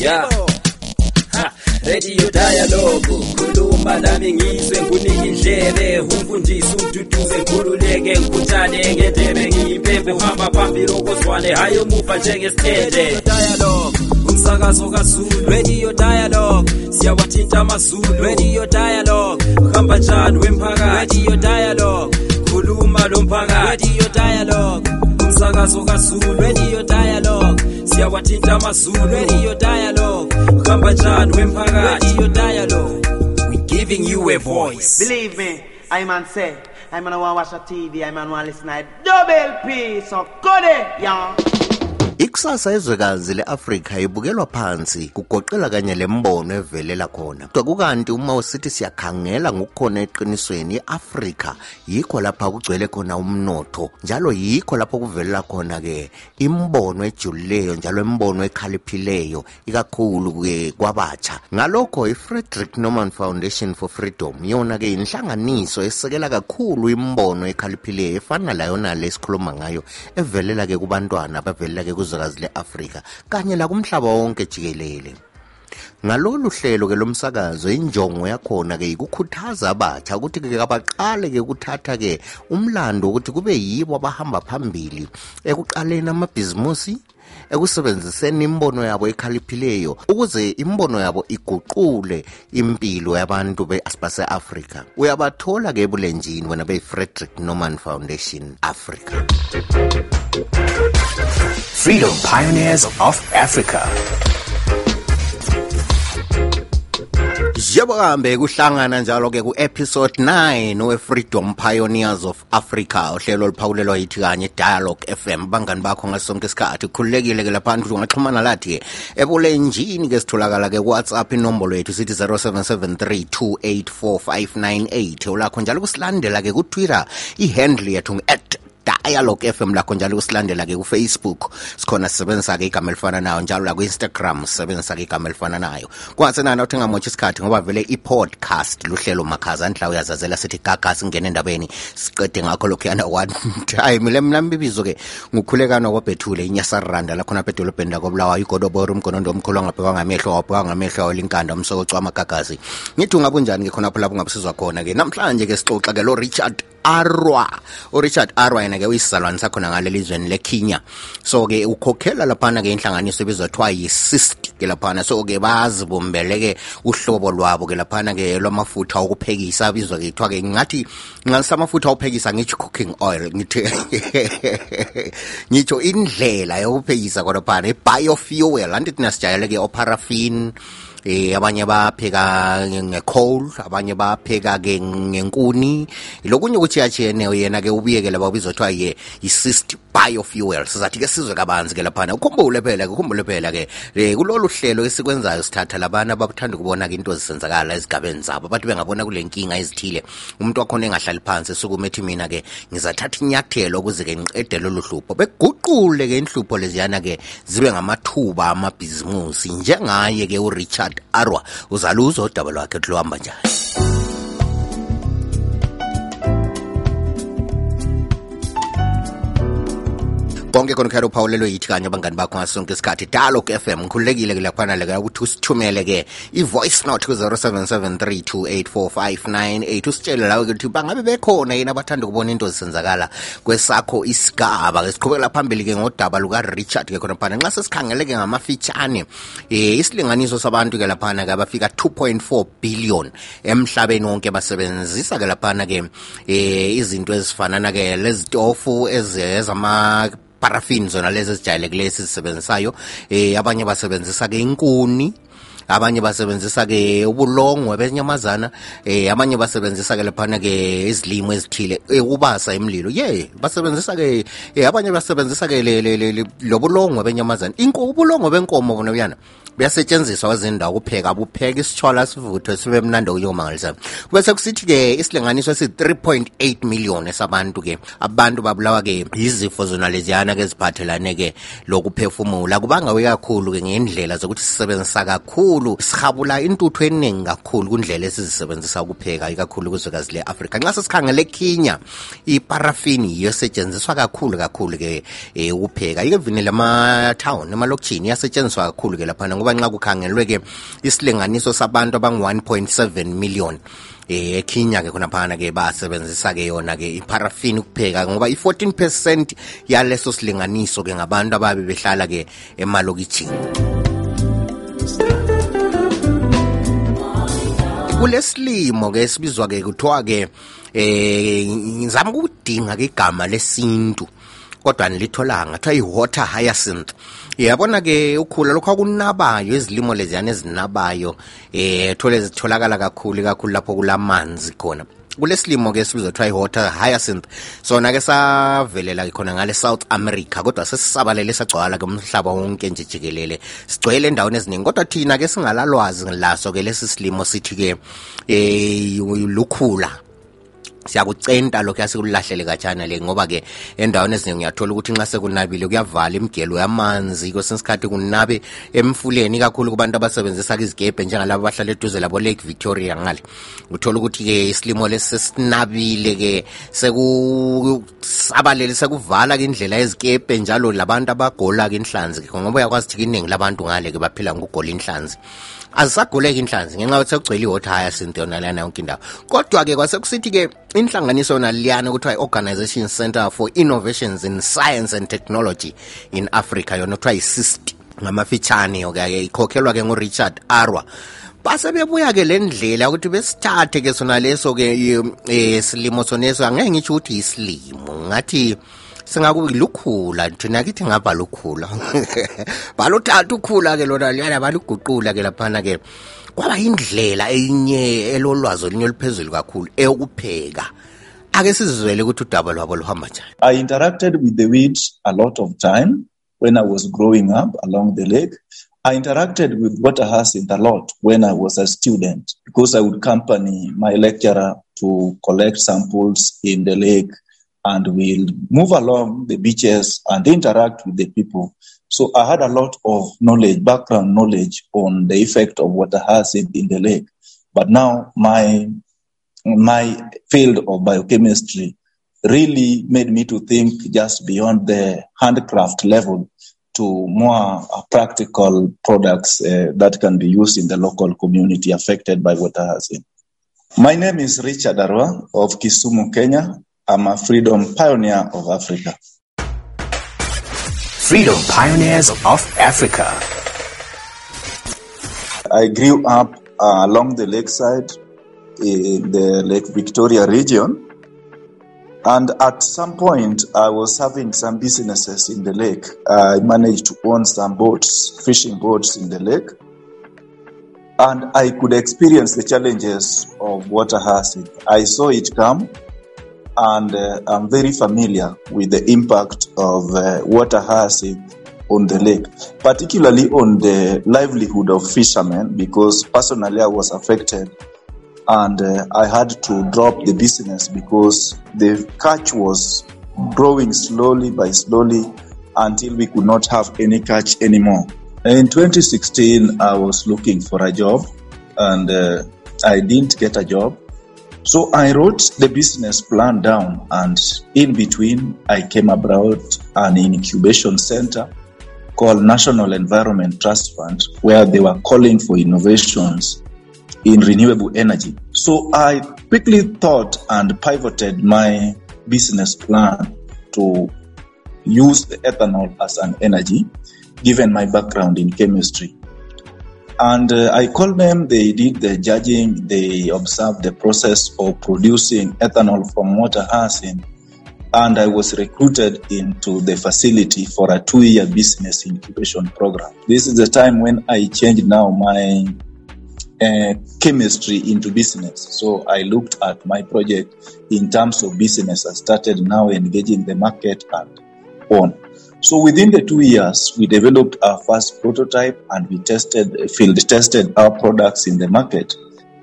yeah Ha, radio dialogue khuluma nami ngizwe ngunike indlebe umfundisi umduduze ngikhululeke ngikhuthane ngendebe ngiyimpembe uhamba phambili okozwane hayi umuva njengesithende umsakazo kaZulu. Radio dialogue siyawathinta amazulu. Radio dialogue uhamba njani wemphakathi? Radio dialogue khuluma lo mphakathi. Radio dialogue umsakazo kaZulu. Radio dialogue siyawathinta amazulu. Dialogue wemphakathi? Dialogue we giving you a voice. Believe me, I man say, I man want watch a TV, I man want listen to double P, so good it, yeah. Ikusasa ezwekazi leAfrika ibukelwa phansi kugoqela kanye lembono evelela khona. Kodwa kukanti uma usithi siyakhangela ngokukhona eqinisweni afrika yikho lapha kugcwele khona umnotho njalo yikho lapho kuvelela khona ke imbono ejulileyo njalo imbono ekhaliphileyo ikakhulu ke kwabatsha. Ngalokho i-frederick Norman Foundation for Freedom yona ke inhlanganiso esekela kakhulu imbono ekhaliphileyo efana la yona esikhuluma ngayo evelela ke kubantwana abavelela kwilizwekazi le-afrika kanye lakumhlaba wonke jikelele. Ngalolu hlelo-ke lomsakazo injongo yakhona-ke ikukhuthaza abatsha ukuthi-ke abaqale-ke ukuthatha-ke umlando ukuthi kube yibo abahamba phambili ekuqaleni amabhizimusi ekusebenziseni imbono yabo ekhaliphileyo ukuze imbono yabo iguqule impilo yabantu base-afrika uyabathola ke ebulenjini wena beyi-frederick norman foundation africa Freedom Pioneers of Africa. siyobokambe kuhlangana njalo-ke ku-episode 9 we-freedom pioneers of africa uhlelo oluphawulelwa yithi kanye dialogue fm abangani bakho ngaso sonke isikhathi. Ukhululekile-ke laphantu ungaxhumana lathi-ke ebulenjini-ke sitholakala-ke kuwhatsapp inombolo yethu sithi 0773284598 ulakho njalo kusilandela-ke kutwitter ihandle yethu ngu-at dialogue fm lakho njalo usilandela ke kufacebook. Sikhona sisebenzisa ke igama elifana nayo njalo la ku-instagram sisebenzisa ke igama elifana nayo. Kungasenani uthi ngamotshi isikhathi ngoba vele i-podcast luhlelo makhaza ndla uyazazela sithi gaga singena endabeni siqede ngakho lokhuyana one time. Le mna mbibizo ke ngukhulekana kwabhethule inyasariranda lakhona apha edolobheni lakobulawayo igodobora umgonondo omkhulu angabhekwa ngamehlo wabhekwa ngamehlo awolinkanda umsokocwa amagagazi ngithi ungabunjani ke khonapho lapho ungabusizwa khona ke namhlanje ke sixoxa ke lo richard arwa. Urichard arwa yena-ke uyisizalwane sakhona ngaleli zweni lekhinya so-ke ukhokhela laphana-ke inhlanganiso ebizothiwa yi-sist-ke laphana. So-ke bazibumbele-ke uhlobo lwabo-ke laphana-ke lwamafutha okuphekisa abizwa-ke kuthiwa-ke ngathi samafutha okuphekisa ngitsho cooking oil. Ngithi ngitsho indlela yokuphekisa khonaphana i-biofuel. Anti thina sijayele-ke oparafin eh abanye bapheka ngecoal abanye bapheka ke ngenkuni lokunye ukuthi yachiyeneyo yena ke ubiyekela babizwa kuthiwa ye yi-cyst biofuel sizathi ke sizwe kabanzi ke laphana. Ukhumbule phela ke ukhumbule phela ke. Kulolu hlelo esikwenzayo sithatha labana abathanda ukubona ke into zisenzakala ezigabeni zabo. Bathi bengabona kule nkinga ezithile umuntu wakhona engahlali phansi esukume ethi mina ke ngizathatha inyathelo ukuze ke ngiqede lolu hlupho. Beguqule ke inhlupho leziyana ke zibe ngamathuba amabhizimusi. Njengaye ke uRichard Arwa uzaluza udaba lwakhe luhamba njani konke khona khaya uphawulelwe yithi kanye abangani bakho ngasonke isikhathi. Dialog fm ngikhululekile ke laphana le ukuthi usithumele ke i-voice note ku-0773284598 usitshele lawe ukuthi bangabe bekhona yini abathanda ukubona into zisenzakala kwesakho isigaba ke. Siqhubekela phambili ke ngodaba luka-richard ke khona phana. Nxa sesikhangele ke ngamafitshane um isilinganiso sabantu ke laphana ke abafika 2.4 billion emhlabeni wonke basebenzisa ke laphana ke um izinto ezifanana ke lezitofu ezama paraffin zona lezi ezijayelekileyo esizisebenzisayo eh abanye basebenzisa ke inkuni abanye basebenzisa ke ubulongwe benyamazana eh abanye basebenzisa ke laphana ke izilimo ezithile ukubasa imlilo ye basebenzisa ke eh abanye basebenzisa ke lobulongwe benyamazana. Ubulongwe benkomo bona uyana buyasetshenziswa kwezindawo kupheka bupheka isitshwala sivuthwe sibe mnandi okunyengomangalisa bese sekusithi-ke isilinganiso esi 3.8 million esabantu ke abantu babulawa ke izifo zona leziyana ke ziphathelane-ke lokuphefumula. Kubanga kakhulu ke ngendlela zokuthi sisebenzisa kakhulu kakhulu sihabula intuthu eningi kakhulu kundlela esizisebenzisa ukupheka ikakhulu kuzwekazi le-afrika. Nxa sesikhangele kenya iparafini yiyo esetshenziswa kakhulu kakhulu ke um ukupheka. Ike vini lamathawuni emalokishini iyasetshenziswa kakhulu ke laphana ngoba nxa kukhangelwe ke isilinganiso sabantu abangu-1.7 million eh ekhinya ke khonaphana ke basebenzisa ke yona ke iparafini ukupheka ngoba i14 percent yaleso silinganiso ke ngabantu ababe behlala ke emalokitshini kulesilimo ke sibizwa ke kuthiwa ke eh ngizama ukudinga ke igama lesintu. Kodwa nilitholanga kuthiwa i-water hyacinth. Yabona ke ukhula lokho akunabayo izilimo leziyana ezinabayo eh thole zitholakala kakhulu kakhulu lapho kulamanzi khona. Kulesilimo ke sibizwa kuthiwa i-water hyacinth sona ke savelela khona ngale South America kodwa sesisabalele sagcwala ke umhlaba wonke nje jikelele. Sigcwele endaweni eziningi kodwa thina ke singalalwazi laso ke lesi silimo sithi ke eh lukhula siyakucenta lokhu yasikulahlele katshana le ngoba ke endaweni eziningi ngiyathola ukuthi nxa sekunabile kuyavala imigelo yamanzi kwesinye isikhathi kunabe emfuleni kakhulu kubantu abasebenzisa izigebhe njengalabo abahlala eduze labo lake victoria ngale. Uthola ukuthi ke isilimo lesi sesinabile ke sekusabalele sekuvala ke indlela yezikebhe njalo labantu abagola ke inhlanzi ngoba uyakwazi ukuthi iningi labantu ngale ke baphila ngokugola inhlanzi azisaguleki inhlanzi ngenxa yokuthi sekugcwele i-water hyacinth yona leyana yonke indawo. Kodwa-ke kwasekusithi-ke inhlanganiso yona liyana kuthiwa i-organization center for innovations in science and technology in africa yona kuthiwa yi-sist ngamafitshane okay ikhokhelwa-ke ngurichard arwa. Base bebuya-ke le ndlela ukuthi besithathe-ke sona leso-ke um silimo soneso angeke ngitsho ukuthi yisilimo. Ngathi singakubi lukhula thina kithi ngapha lukhula. Baluthatha ukhula ke lona liyana baluguqula ke laphana ke. Kwaba elolwazi olinye oluphezulu kakhulu eyokupheka. Ake sizizwele ukuthi udaba lwabo luhamba njani. I interacted with the weed a lot of time when I was growing up along the lake. I interacted with water hyacinth a lot when I was a student because I would accompany my lecturer to collect samples in the lake and we'll move along the beaches and interact with the people. So I had a lot of knowledge, background knowledge on the effect of water hyacinth in the lake. But now my my field of biochemistry really made me to think just beyond the handcraft level to more uh, practical products uh, that can be used in the local community affected by water hazard. My name is Richard Arwa of Kisumu, Kenya. I'm a freedom pioneer of Africa. Freedom Pioneers of Africa. I grew up uh, along the lakeside in the Lake Victoria region. And at some point, I was having some businesses in the lake. I managed to own some boats, fishing boats in the lake. And I could experience the challenges of water hyacinth. I saw it come, and uh, I'm very familiar with the impact of uh, water hyacinth on the lake, particularly on the livelihood of fishermen, because personally I was affected and uh, I had to drop the business because the catch was growing slowly by slowly until we could not have any catch anymore. In 2016, I was looking for a job and uh, I didn't get a job. So I wrote the business plan down and in between I came about an incubation center called National Environment Trust Fund where they were calling for innovations in renewable energy. So I quickly thought and pivoted my business plan to use the ethanol as an energy, given my background in chemistry. And uh, I called them, they did the judging, they observed the process of producing ethanol from water hyacinth. And I was recruited into the facility for a two year business incubation program. This is the time when I changed now my uh, chemistry into business. So I looked at my project in terms of business. I started now engaging the market and on. So within the two years, we developed our first prototype and we tested, field tested our products in the market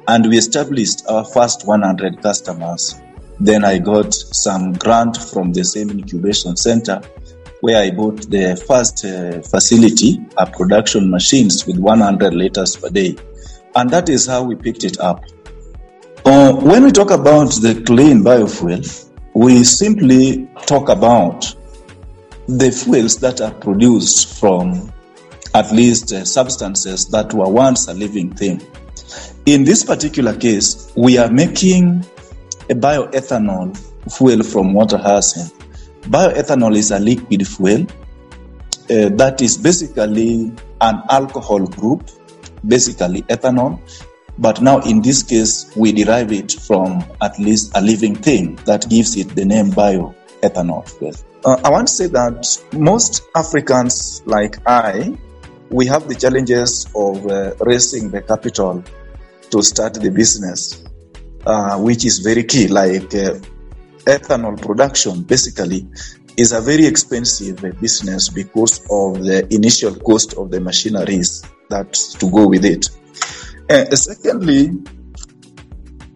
and we established our first 100 customers. Then I got some grant from the same incubation center where I bought the first uh, facility, a production machines with 100 liters per day. And that is how we picked it up. Uh, when we talk about the clean biofuel, we simply talk about the fuels that are produced from at least uh, substances that were once a living thing. In this particular case, we are making a bioethanol fuel from water hyacinth. Bioethanol is a liquid fuel uh, that is basically an alcohol group, basically ethanol. But now, in this case, we derive it from at least a living thing that gives it the name bioethanol fuel. Uh, I want to say that most Africans, like I, we have the challenges of uh, raising the capital to start the business, uh, which is very key. Like uh, ethanol production, basically, is a very expensive business because of the initial cost of the machineries that to go with it. Uh, secondly,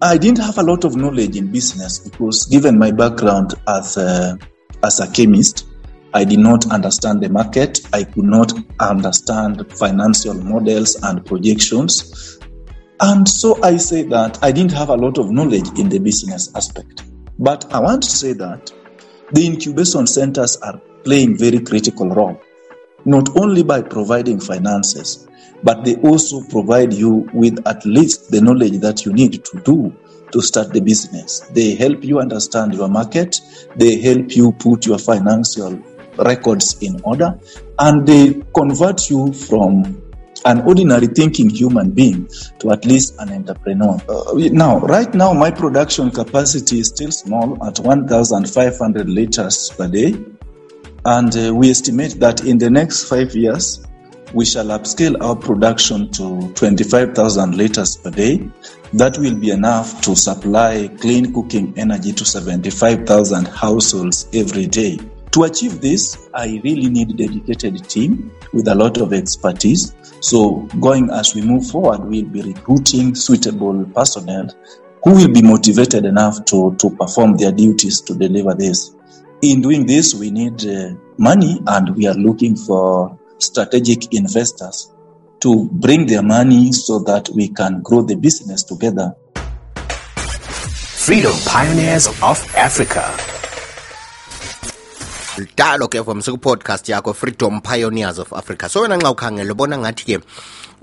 I didn't have a lot of knowledge in business because, given my background as a, as a chemist, I did not understand the market. I could not understand financial models and projections. And so I say that I didn't have a lot of knowledge in the business aspect. But I want to say that the incubation centers are playing very critical role, not only by providing finances, but they also provide you with at least the knowledge that you need to do to start the business. They help you understand your market, they help you put your financial records in order, and they convert you from an ordinary thinking human being to at least an entrepreneur. Uh, now, right now, my production capacity is still small at 1,500 liters per day. And uh, we estimate that in the next five years, we shall upscale our production to 25,000 liters per day. That will be enough to supply clean cooking energy to 75,000 households every day. To achieve this, I really need a dedicated team with a lot of expertise. So, going as we move forward, we'll be recruiting suitable personnel who will be motivated enough to, to perform their duties to deliver this. In doing this, we need uh, money and we are looking for strategic investors to bring their money so that we can grow the business together. Freedom Pioneers of Africa. dalo ke from ku-podcast yakho freedom pioneers of africa so wena nxa ukhangela ubona ngathi ke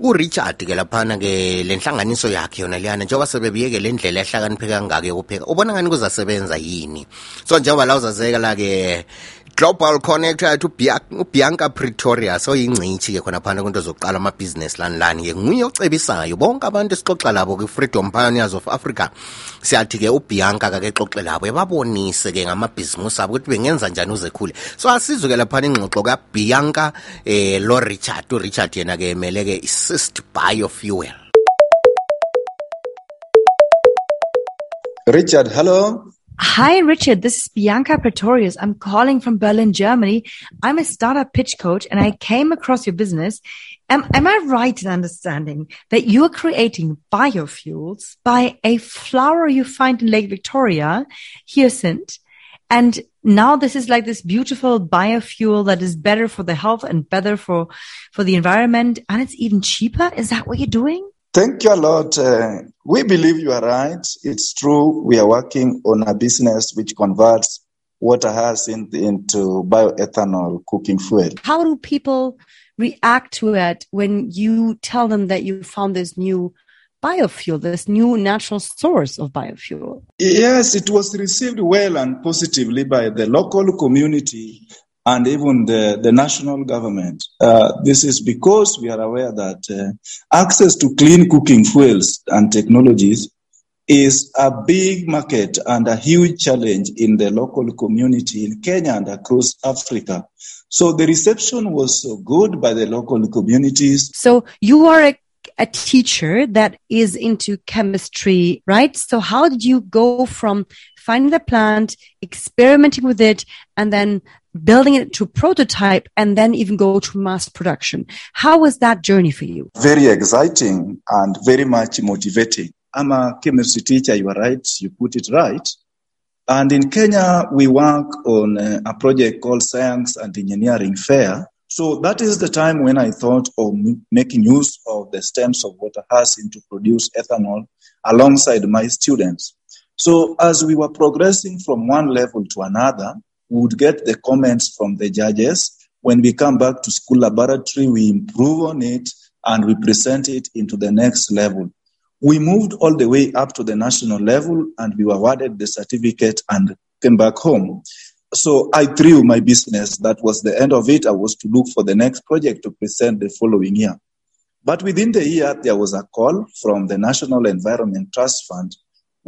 urichard ke laphana ke le nhlanganiso yakhe yona leyana njengoba sebebiyeke le ndlela ehlakaniphe kangaka yokupheka ubona ngani kuzasebenza yini so njengoba la uzazekela ke global connect yathi ubianca pretorius oyingcitshi ke khona phana kwinto zokuqala amabhizinesi lani lani ke nguye ocebisayo. Bonke abantu esixoxa labo kwi-freedom pioneers of africa. Siyathi ke ubianca kake xoxe labo ebabonise ke ngamabhizimusi abo ukuthi bengenza njani uzekhule so asizwe ke laphana ingxoxo kabianca eh lo richard. Urichard yena ke emele ke assist biofuel. Richard, hello. Hi, Richard. This is Bianca Pretorius. I'm calling from Berlin, Germany. I'm a startup pitch coach and I came across your business. Am, am I right in understanding that you're creating biofuels by a flower you find in Lake Victoria, hyacinth? And now this is like this beautiful biofuel that is better for the health and better for, for the environment. And it's even cheaper. Is that what you're doing? Thank you a lot. Uh, we believe you are right. It's true. We are working on a business which converts water hyacinth into bioethanol cooking fuel. How do people react to it when you tell them that you found this new biofuel, this new natural source of biofuel? Yes, it was received well and positively by the local community and even the, the national government. Uh, this is because we are aware that uh, access to clean cooking fuels and technologies is a big market and a huge challenge in the local community in Kenya and across Africa. So the reception was so good by the local communities. So you are a a teacher that is into chemistry, right? So how did you go from finding the plant, experimenting with it, and then building it to prototype and then even go to mass production? How was that journey for you? Very exciting and very much motivating. I'm a chemistry teacher. You are right. You put it right. And in Kenya, we work on a project called Science and Engineering Fair. So that is the time when I thought of making use of the stems of water hyacinth to produce ethanol alongside my students. So as we were progressing from one level to another, we would get the comments from the judges. When we come back to school laboratory, we improve on it and we present it into the next level. We moved all the way up to the national level and we were awarded the certificate and came back home. So I threw my business. That was the end of it. I was to look for the next project to present the following year. But within the year, there was a call from the National Environment Trust Fund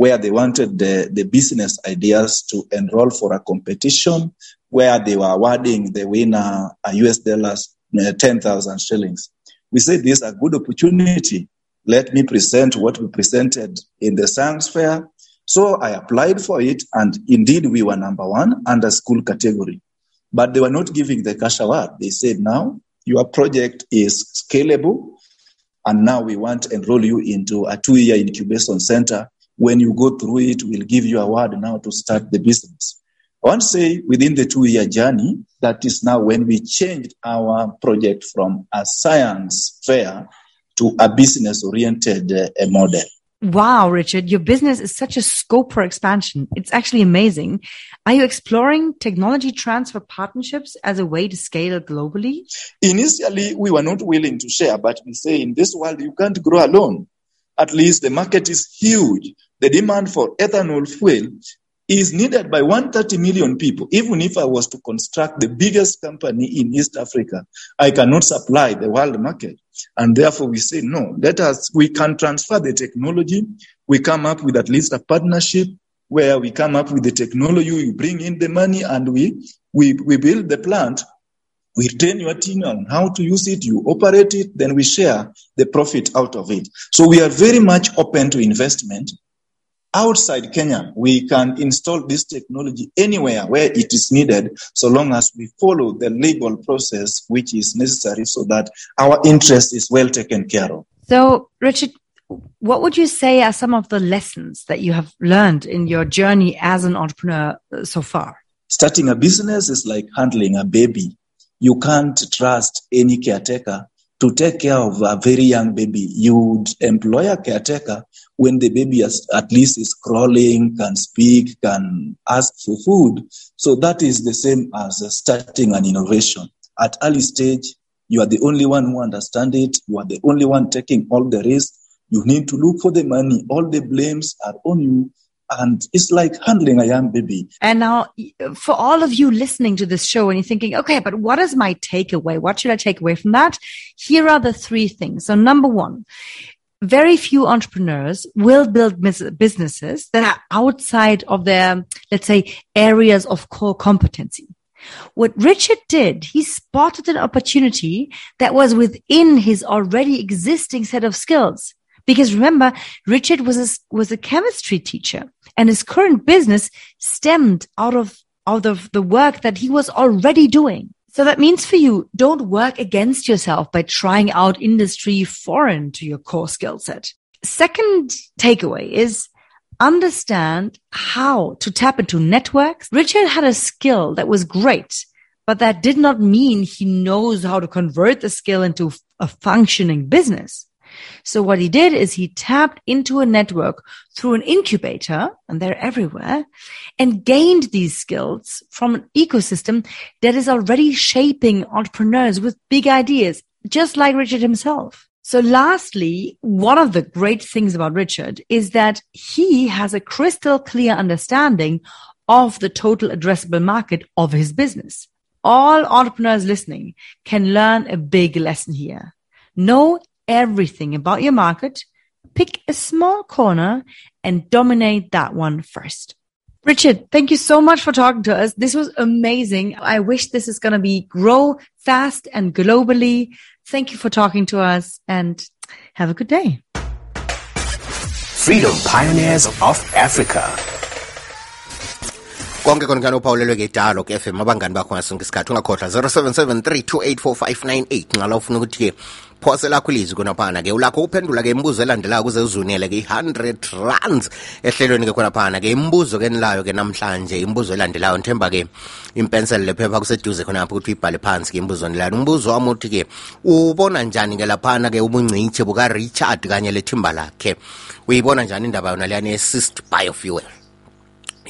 where they wanted the, the business ideas to enroll for a competition where they were awarding the winner a US dollars, uh, 10,000 shillings. We said this is a good opportunity. Let me present what we presented in the science fair. So I applied for it and indeed we were number one under school category. But they were not giving the cash award. They said now your project is scalable and now we want to enroll you into a two-year incubation center. When you go through it, we'll give you a word now to start the business. I want to say within the two-year journey, that is now when we changed our project from a science fair to a business-oriented uh, model. Wow, Richard, your business is such a scope for expansion. It's actually amazing. Are you exploring technology transfer partnerships as a way to scale globally? Initially, we were not willing to share, but we say in this world, you can't grow alone. At least the market is huge. The demand for ethanol fuel is needed by 130 million people. Even if I was to construct the biggest company in East Africa, I cannot supply the world market. And therefore we say, no, let us, we can transfer the technology. We come up with at least a partnership where we come up with the technology, we bring in the money and we, we, we build the plant. We train your team on how to use it. You operate it. Then we share the profit out of it. So we are very much open to investment outside Kenya, we can install this technology anywhere where it is needed, so long as we follow the legal process which is necessary so that our interest is well taken care of. So, Richard, what would you say are some of the lessons that you have learned in your journey as an entrepreneur uh, so far? Starting a business is like handling a baby. You can't trust any caretaker to take care of a very young baby. You would employ a caretaker when the baby at least is crawling, can speak, can ask for food. So that is the same as starting an innovation. At early stage, you are the only one who understands it. You are the only one taking all the risk. You need to look for the money. All the blames are on you. And it's like handling a young baby. And now, for all of you listening to this show and you're thinking, okay, but what is my takeaway? What should I take away from that? Here are the three things. So number one, very few entrepreneurs will build businesses that are outside of their, let's say, areas of core competency. What Richard did, he spotted an opportunity that was within his already existing set of skills. Because remember, Richard was a, was a chemistry teacher and his current business stemmed out of, out of the work that he was already doing. So that means for you, don't work against yourself by trying out industry foreign to your core skill set. Second takeaway is understand how to tap into networks. Richard had a skill that was great, but that did not mean he knows how to convert the skill into a functioning business. So what he did is he tapped into a network through an incubator, and they're everywhere, and gained these skills from an ecosystem that is already shaping entrepreneurs with big ideas, just like Richard himself. So lastly, one of the great things about Richard is that he has a crystal clear understanding of the total addressable market of his business. All entrepreneurs listening can learn a big lesson here. Know everything about your market, pick a small corner and dominate that one first. Richard, thank you so much for talking to us. This was amazing. I wish this is going to be grow fast and globally. Thank you for talking to us and have a good day. Freedom Pioneers of Africa. konke khona kuyani uphawulelwe ke italo ke fm abangani bakho ngasonke isikhathi. Ungakhohlwa 0773284598 nxala ufuna ukuthi-ke phose lakho ilizwi khonaphana ke. Ulakho uphendula ke imibuzo elandelayo ukuze uzunele ke i-100 rands ehlelweni ke khonaphana ke. Imibuzo ke nilayo ke namhlanje imibuzo elandelayo nithemba ke impensel lephepha kuseduze khonapha ukuthi uyibhale phansi ke imibuzo nilayo umbuzo wami uthi ke ubona njani ke laphana ke ubungcitshe buka-richard kanye lethimba lakhe? Uyibona njani indaba yona leyani-assist biofuel?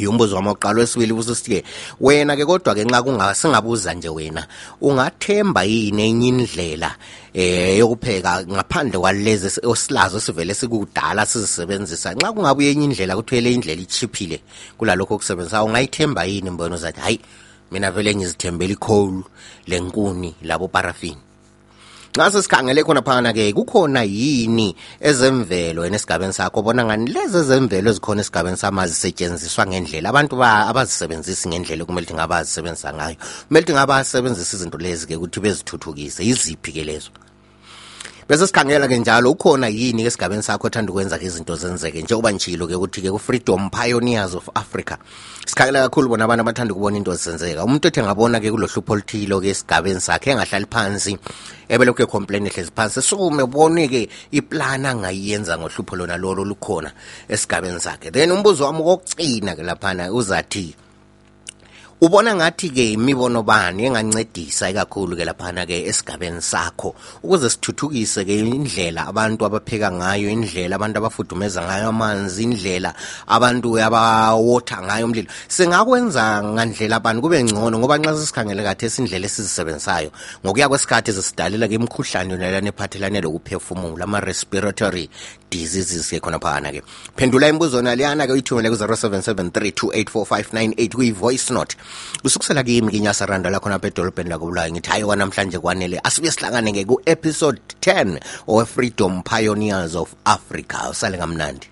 Yombuzo wami wokuqala wesibili busisithi-ke wena-ke kodwa-ke nxa kungasingabuza nje wena ungathemba yini enye indlela eh yokupheka ngaphandle kwalezi esi- osilazo sivele sikudala sizisebenzisa? Nxa kungabuye enye indlela kuthiwele indlela ichiphile kulalokho okusebenzisa ungayithemba yini mbono zathi hayi mina vele ngizithembela icoal lenkuni labo parafini? Nxa sesikhangele khona phana-ke kukhona yini ezemvelo yena esigabeni sakho? Bona ngani lezi ezemvelo ezikhona esigabeni sama zisetshenziswa ngendlela? Abantu abazisebenzisi ngendlela okumele ukuthi ngaba azisebenzisa ngayo. Kumele ukuthi ngaba basebenzisa izinto lezi-ke ukuthi bezithuthukise. Yiziphi-ke lezo bese sikhangela-ke njalo ukhona yini-ke esigabeni sakho othanda ukwenza-ke izinto zenzeke? Njengoba nitshilo-ke ukuthi-ke ku-freedom pioneers of africa. Sikhangela kakhulu bona abantu abathanda ukubona into zenzeka. Umuntu ethi engabona-ke kulo hlupho oluthilo-ke esigabeni sakhe engahlali phansi ebelokhu ecomplain ehlezi phansi sukume ubone-ke iplani angayiyenza ngohlupho lona lolo lukhona esigabeni sakhe. Then umbuzo wami kokugcina-ke laphana uzathi ubona ngathi-ke imibono bani engancedisa ikakhulu-ke laphana-ke esigabeni sakho ukuze sithuthukise-ke indlela abantu abapheka ngayo indlela abantu abafudumeza ngayo amanzi indlela abantu abawotha ngayo umlilo. Singakwenza ngandlela bani? Kube ngcono ngoba nxa sesikhangele kathesi indlela esizisebenzisayo ngokuya kwesikhathi zisidalela-ke imikhuhlane yonalana ephathelane lokuphefumula ama-respiratory diseases-ke khonaphana-ke phendula imbuzo naliyana-ke uyithumele ku-0773 284598 kuyi-voice note kusukusela kimi kinyasaranda lakhona apha edolobheni lakobulawayo ngithi hayi kwanamhlanje kwanele asibe sihlangane-ke ku-episode 10 of freedom pioneers of africa. Usale ngamnandi